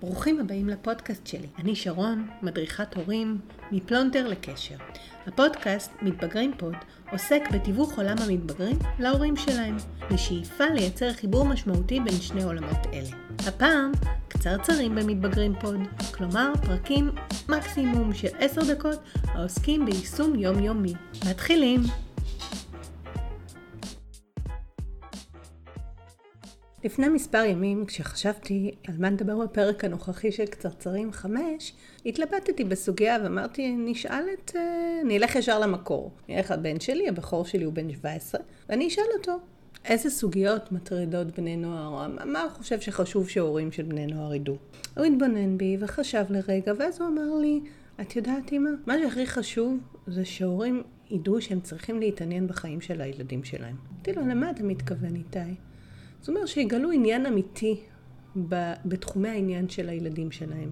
ברוכים הבאים לפודקאסט שלי. אני שרון, מדריכת הורים, מפלונטר לקשר. הפודקאסט מתבגרים פוד עוסק בתיווך עולם המתבגרים להורים שלהם, בשאיפה לייצר חיבור משמעותי בין שני עולמות אלה. הפעם, קצרצרים במתבגרים פוד, כלומר פרקים מקסימום של 10 דקות העוסקים ביישום יומיומי. מתחילים! לפני מספר ימים, כשחשבתי על מה נדבר בפרק הנוכחי של קצרצרים 5, התלבטתי בסוגיה ואמרתי, נשאל את... אה, אני אלך ישר למקור. אני אלך לבן שלי, הבכור שלי הוא בן 17, ואני אשאל אותו, איזה סוגיות מטרידות בני נוער, מה הוא חושב שחשוב שהורים של בני נוער ידעו. הוא התבונן בי וחשב לרגע, ואז הוא אמר לי, את יודעת אמא, מה שהכי חשוב זה שהורים ידעו שהם צריכים להתעניין בחיים של הילדים שלהם. אמרתי לו, למה אתה מתכוון איתי? זאת אומרת שיגלו עניין אמיתי בתחומי העניין של הילדים שלהם.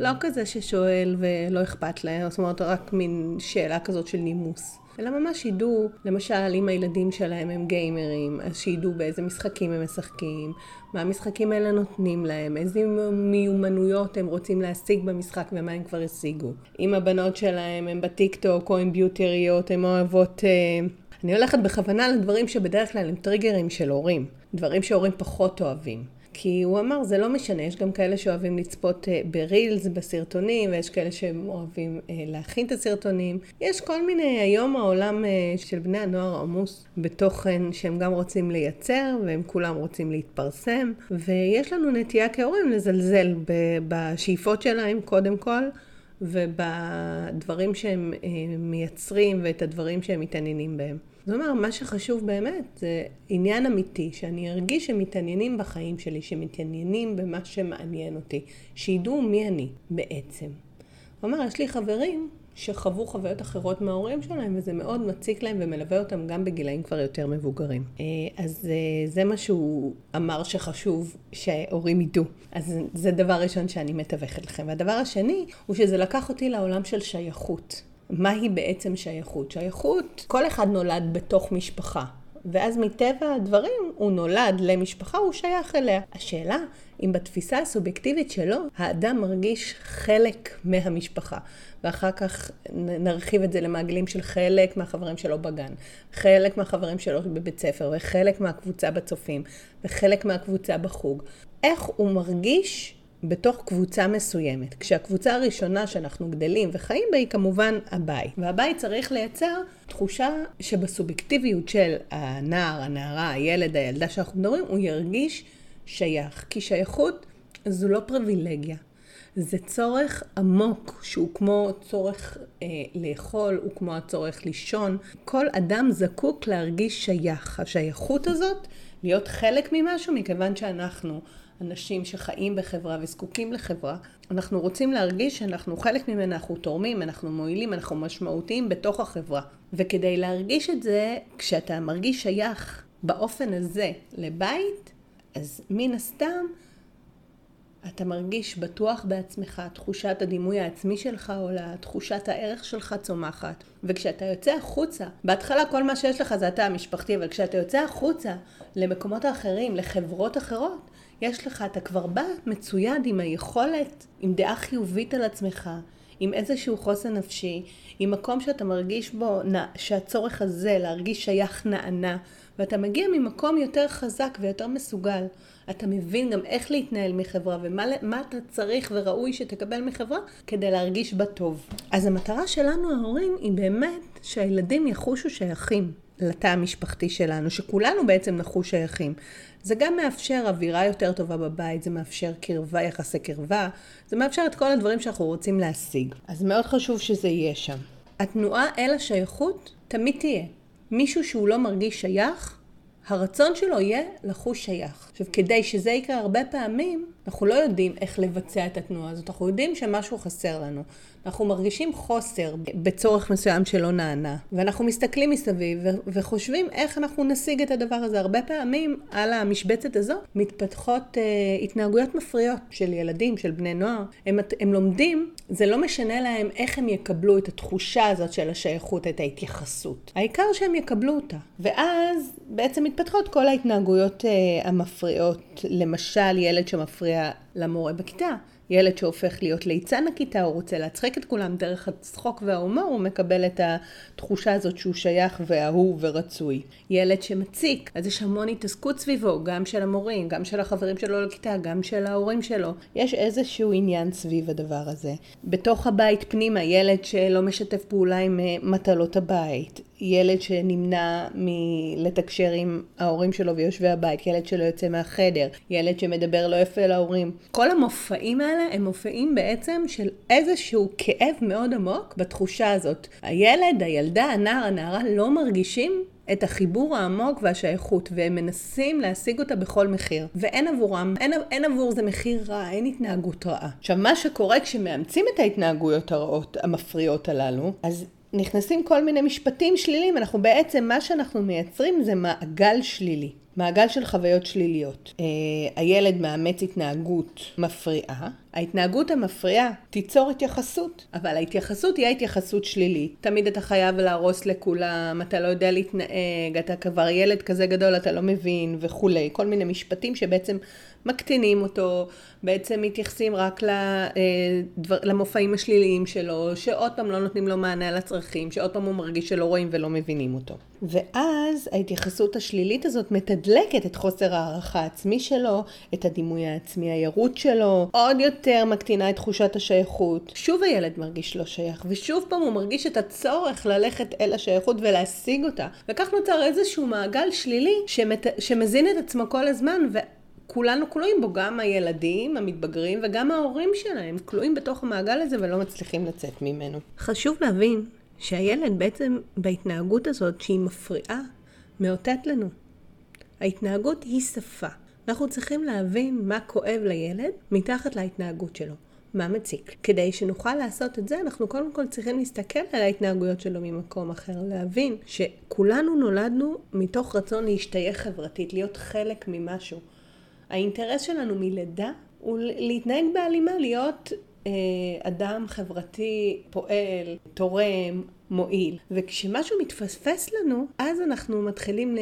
לא כזה ששואל ולא אכפת להם, זאת אומרת רק מין שאלה כזאת של נימוס. אלא ממש ידעו, למשל, אם הילדים שלהם הם גיימרים, אז שידעו באיזה משחקים הם משחקים, מה המשחקים האלה נותנים להם, איזה מיומנויות הם רוצים להשיג במשחק ומה הם כבר השיגו. אם הבנות שלהם הם בטיק טוק או הם ביוטריות, הן אוהבות... אה, אני הולכת בכוונה לדברים שבדרך כלל הם טריגרים של הורים. דברים שהורים פחות אוהבים. כי הוא אמר, זה לא משנה, יש גם כאלה שאוהבים לצפות אה, ברילס, בסרטונים, ויש כאלה שהם אוהבים אה, להכין את הסרטונים. יש כל מיני, היום העולם אה, של בני הנוער עמוס בתוכן שהם גם רוצים לייצר, והם כולם רוצים להתפרסם, ויש לנו נטייה כהורים לזלזל בשאיפות שלהם קודם כל. ובדברים שהם מייצרים ואת הדברים שהם מתעניינים בהם. זאת אומרת, מה שחשוב באמת זה עניין אמיתי, שאני ארגיש שמתעניינים בחיים שלי, שמתעניינים במה שמעניין אותי, שידעו מי אני בעצם. הוא אמר, יש לי חברים שחוו חוויות אחרות מההורים שלהם, וזה מאוד מציק להם ומלווה אותם גם בגילאים כבר יותר מבוגרים. אה, אז אה, זה מה שהוא אמר שחשוב שההורים ידעו. אז זה דבר ראשון שאני מתווכת לכם. והדבר השני, הוא שזה לקח אותי לעולם של שייכות. מהי בעצם שייכות? שייכות, כל אחד נולד בתוך משפחה. ואז מטבע הדברים הוא נולד למשפחה, הוא שייך אליה. השאלה, אם בתפיסה הסובייקטיבית שלו, האדם מרגיש חלק מהמשפחה. ואחר כך נרחיב את זה למעגלים של חלק מהחברים שלו בגן, חלק מהחברים שלו בבית ספר, וחלק מהקבוצה בצופים, וחלק מהקבוצה בחוג. איך הוא מרגיש בתוך קבוצה מסוימת. כשהקבוצה הראשונה שאנחנו גדלים וחיים בה היא כמובן הבית. והבית צריך לייצר תחושה שבסובייקטיביות של הנער, הנערה, הילד, הילדה שאנחנו מדברים, הוא ירגיש שייך. כי שייכות זו לא פריבילגיה. זה צורך עמוק, שהוא כמו צורך אה, לאכול, הוא כמו הצורך לישון. כל אדם זקוק להרגיש שייך. השייכות הזאת, להיות חלק ממשהו, מכיוון שאנחנו אנשים שחיים בחברה וזקוקים לחברה, אנחנו רוצים להרגיש שאנחנו חלק ממנה, אנחנו תורמים, אנחנו מועילים, אנחנו משמעותיים בתוך החברה. וכדי להרגיש את זה, כשאתה מרגיש שייך באופן הזה לבית, אז מן הסתם אתה מרגיש בטוח בעצמך, תחושת הדימוי העצמי שלך עולה, תחושת הערך שלך צומחת. וכשאתה יוצא החוצה, בהתחלה כל מה שיש לך זה התא המשפחתי, אבל כשאתה יוצא החוצה למקומות האחרים, לחברות אחרות, יש לך, אתה כבר בא מצויד עם היכולת, עם דעה חיובית על עצמך, עם איזשהו חוסן נפשי, עם מקום שאתה מרגיש בו, שהצורך הזה להרגיש שייך נענה, ואתה מגיע ממקום יותר חזק ויותר מסוגל. אתה מבין גם איך להתנהל מחברה ומה אתה צריך וראוי שתקבל מחברה כדי להרגיש בה טוב. אז המטרה שלנו ההורים היא באמת שהילדים יחושו שייכים. לתא המשפחתי שלנו, שכולנו בעצם נחוש שייכים. זה גם מאפשר אווירה יותר טובה בבית, זה מאפשר קרבה, יחסי קרבה, זה מאפשר את כל הדברים שאנחנו רוצים להשיג. אז מאוד חשוב שזה יהיה שם. התנועה אל השייכות תמיד תהיה. מישהו שהוא לא מרגיש שייך, הרצון שלו יהיה לחוש שייך. עכשיו, כדי שזה יקרה הרבה פעמים, אנחנו לא יודעים איך לבצע את התנועה הזאת, אנחנו יודעים שמשהו חסר לנו. אנחנו מרגישים חוסר בצורך מסוים שלא נענה, ואנחנו מסתכלים מסביב וחושבים איך אנחנו נשיג את הדבר הזה. הרבה פעמים על המשבצת הזו מתפתחות אה, התנהגויות מפריעות של ילדים, של בני נוער. הם, הם לומדים, זה לא משנה להם איך הם יקבלו את התחושה הזאת של השייכות, את ההתייחסות. העיקר שהם יקבלו אותה. ואז בעצם מתפתחות כל ההתנהגויות אה, המפריעות. למשל, ילד שמפריע למורה בכיתה. ילד שהופך להיות ליצן הכיתה, הוא רוצה להצחיק את כולם דרך הצחוק וההומור, הוא מקבל את התחושה הזאת שהוא שייך ואהוב ורצוי. ילד שמציק, אז יש המון התעסקות סביבו, גם של המורים, גם של החברים שלו לכיתה, גם של ההורים שלו. יש איזשהו עניין סביב הדבר הזה. בתוך הבית פנימה, ילד שלא משתף פעולה עם אה, מטלות הבית, ילד שנמנע מלתקשר עם ההורים שלו ויושבי הבית, ילד שלא יוצא מהחדר, ילד שמדבר לא יפה להורים. כל המופעים האלה הם מופעים בעצם של איזשהו כאב מאוד עמוק בתחושה הזאת. הילד, הילדה, הנער, הנערה לא מרגישים את החיבור העמוק והשייכות, והם מנסים להשיג אותה בכל מחיר. ואין עבורם, אין, אין עבור זה מחיר רע, אין התנהגות רעה. עכשיו, מה שקורה כשמאמצים את ההתנהגויות הרעות, המפריעות הללו, אז נכנסים כל מיני משפטים שליליים, אנחנו בעצם, מה שאנחנו מייצרים זה מעגל שלילי. מעגל של חוויות שליליות. Uh, הילד מאמץ התנהגות מפריעה, ההתנהגות המפריעה תיצור התייחסות, אבל ההתייחסות היא ההתייחסות שלילית. תמיד אתה חייב להרוס לכולם, אתה לא יודע להתנהג, אתה כבר ילד כזה גדול, אתה לא מבין וכולי. כל מיני משפטים שבעצם מקטינים אותו, בעצם מתייחסים רק לדבר, אה, למופעים השליליים שלו, שעוד פעם לא נותנים לו מענה על הצרכים, שעוד פעם הוא מרגיש שלא רואים ולא מבינים אותו. ואז ההתייחסות השלילית הזאת מתדלקת את חוסר הערכה העצמי שלו, את הדימוי העצמי הירוד שלו, עוד יותר מקטינה את תחושת השייכות. שוב הילד מרגיש לא שייך, ושוב פעם הוא מרגיש את הצורך ללכת אל השייכות ולהשיג אותה. וכך נוצר איזשהו מעגל שלילי שמת... שמזין את עצמו כל הזמן, ו... כולנו כלואים בו, גם הילדים, המתבגרים וגם ההורים שלהם, כלואים בתוך המעגל הזה ולא מצליחים לצאת ממנו. חשוב להבין שהילד בעצם בהתנהגות הזאת, שהיא מפריעה, מאותת לנו. ההתנהגות היא שפה. אנחנו צריכים להבין מה כואב לילד מתחת להתנהגות שלו. מה מציק. כדי שנוכל לעשות את זה, אנחנו קודם כל צריכים להסתכל על ההתנהגויות שלו ממקום אחר, להבין שכולנו נולדנו מתוך רצון להשתייך חברתית, להיות חלק ממשהו. האינטרס שלנו מלידה הוא להתנהג בהלימה, להיות אדם חברתי, פועל, תורם, מועיל. וכשמשהו מתפספס לנו, אז אנחנו מתחילים ל-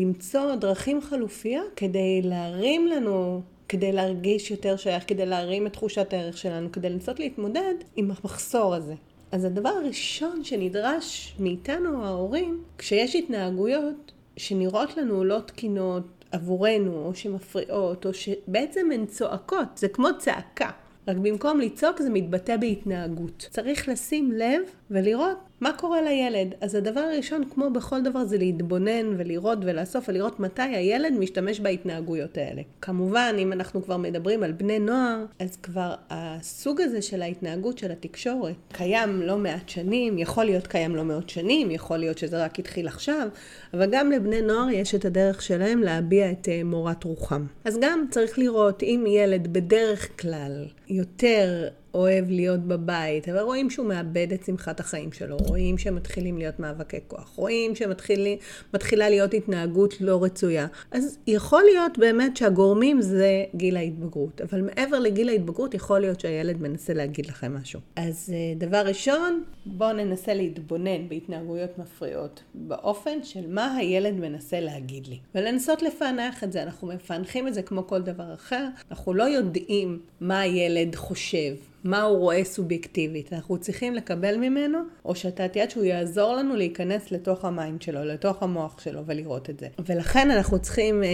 למצוא דרכים חלופיות כדי להרים לנו כדי להרגיש יותר שייך, כדי להרים את תחושת הערך שלנו, כדי לנסות להתמודד עם המחסור הזה. אז הדבר הראשון שנדרש מאיתנו ההורים, כשיש התנהגויות שנראות לנו לא תקינות עבורנו, או שמפריעות, או שבעצם הן צועקות, זה כמו צעקה. רק במקום לצעוק זה מתבטא בהתנהגות. צריך לשים לב ולראות מה קורה לילד? אז הדבר הראשון, כמו בכל דבר, זה להתבונן ולראות ולאסוף ולראות מתי הילד משתמש בהתנהגויות האלה. כמובן, אם אנחנו כבר מדברים על בני נוער, אז כבר הסוג הזה של ההתנהגות של התקשורת קיים לא מעט שנים, יכול להיות קיים לא מאות שנים, יכול להיות שזה רק התחיל עכשיו, אבל גם לבני נוער יש את הדרך שלהם להביע את אה, מורת רוחם. אז גם צריך לראות אם ילד בדרך כלל יותר אוהב להיות בבית, אבל רואים שהוא מאבד את שמחת החיים שלו, רואים שמתחילים להיות מאבקי כוח, רואים שמתחילה להיות התנהגות לא רצויה. אז יכול להיות באמת שהגורמים זה גיל ההתבגרות, אבל מעבר לגיל ההתבגרות יכול להיות שהילד מנסה להגיד לכם משהו. אז אה, דבר ראשון, בואו ננסה להתבונן בהתנהגויות מפריעות, באופן של מה הילד מנסה להגיד לי. ולנסות לפענח את זה, אנחנו מפענחים את זה כמו כל דבר אחר, אנחנו לא יודעים מה הילד חושב. מה הוא רואה סובייקטיבית. אנחנו צריכים לקבל ממנו, הושטת יד שהוא יעזור לנו להיכנס לתוך ה mind שלו, לתוך המוח שלו ולראות את זה. ולכן אנחנו צריכים, אה,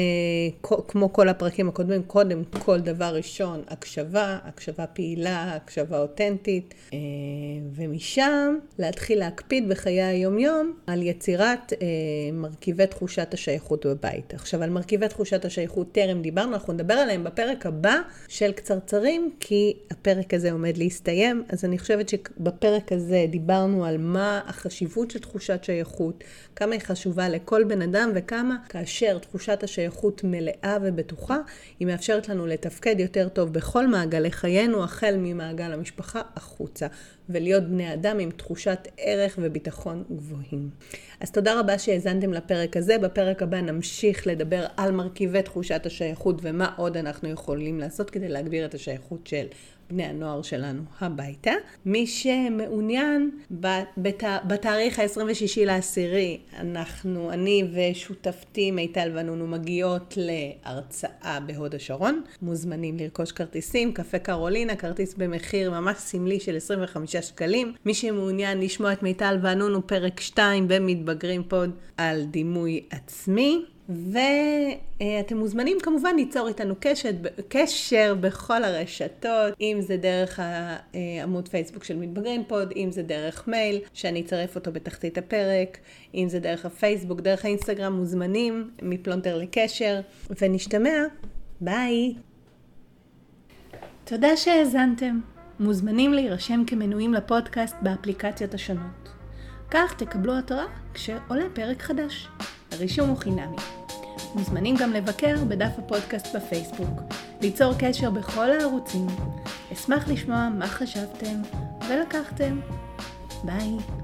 כמו כל הפרקים הקודמים, קודם כל דבר ראשון, הקשבה, הקשבה פעילה, הקשבה אותנטית, אה, ומשם להתחיל להקפיד בחיי היומיום על יצירת אה, מרכיבי תחושת השייכות בבית. עכשיו, על מרכיבי תחושת השייכות טרם דיברנו, אנחנו נדבר עליהם בפרק הבא של קצרצרים, כי הפרק הזה עומד להסתיים, אז אני חושבת שבפרק הזה דיברנו על מה החשיבות של תחושת שייכות, כמה היא חשובה לכל בן אדם וכמה כאשר תחושת השייכות מלאה ובטוחה, היא מאפשרת לנו לתפקד יותר טוב בכל מעגלי חיינו, החל ממעגל המשפחה החוצה. ולהיות בני אדם עם תחושת ערך וביטחון גבוהים. אז תודה רבה שהאזנתם לפרק הזה. בפרק הבא נמשיך לדבר על מרכיבי תחושת השייכות ומה עוד אנחנו יכולים לעשות כדי להגביר את השייכות של בני הנוער שלנו הביתה. מי שמעוניין, בת, בתאריך ה-26 לעשירי, אנחנו, אני ושותפתי מיטל ונונו מגיעות להרצאה בהוד השרון. מוזמנים לרכוש כרטיסים, קפה קרולינה, כרטיס במחיר ממש סמלי של 25 שקלים. מי שמעוניין לשמוע את מיטל ונונו פרק 2 במתבגרים פוד על דימוי עצמי. ואתם מוזמנים כמובן ליצור איתנו קשר, קשר בכל הרשתות, אם זה דרך העמוד פייסבוק של מתבגרים פוד, אם זה דרך מייל, שאני אצרף אותו בתחתית הפרק, אם זה דרך הפייסבוק, דרך האינסטגרם, מוזמנים מפלונטר לקשר, ונשתמע, ביי. תודה שהאזנתם. מוזמנים להירשם כמנויים לפודקאסט באפליקציות השונות. כך תקבלו התראה כשעולה פרק חדש. הרישום הוא חינמי. מוזמנים גם לבקר בדף הפודקאסט בפייסבוק, ליצור קשר בכל הערוצים. אשמח לשמוע מה חשבתם ולקחתם. ביי.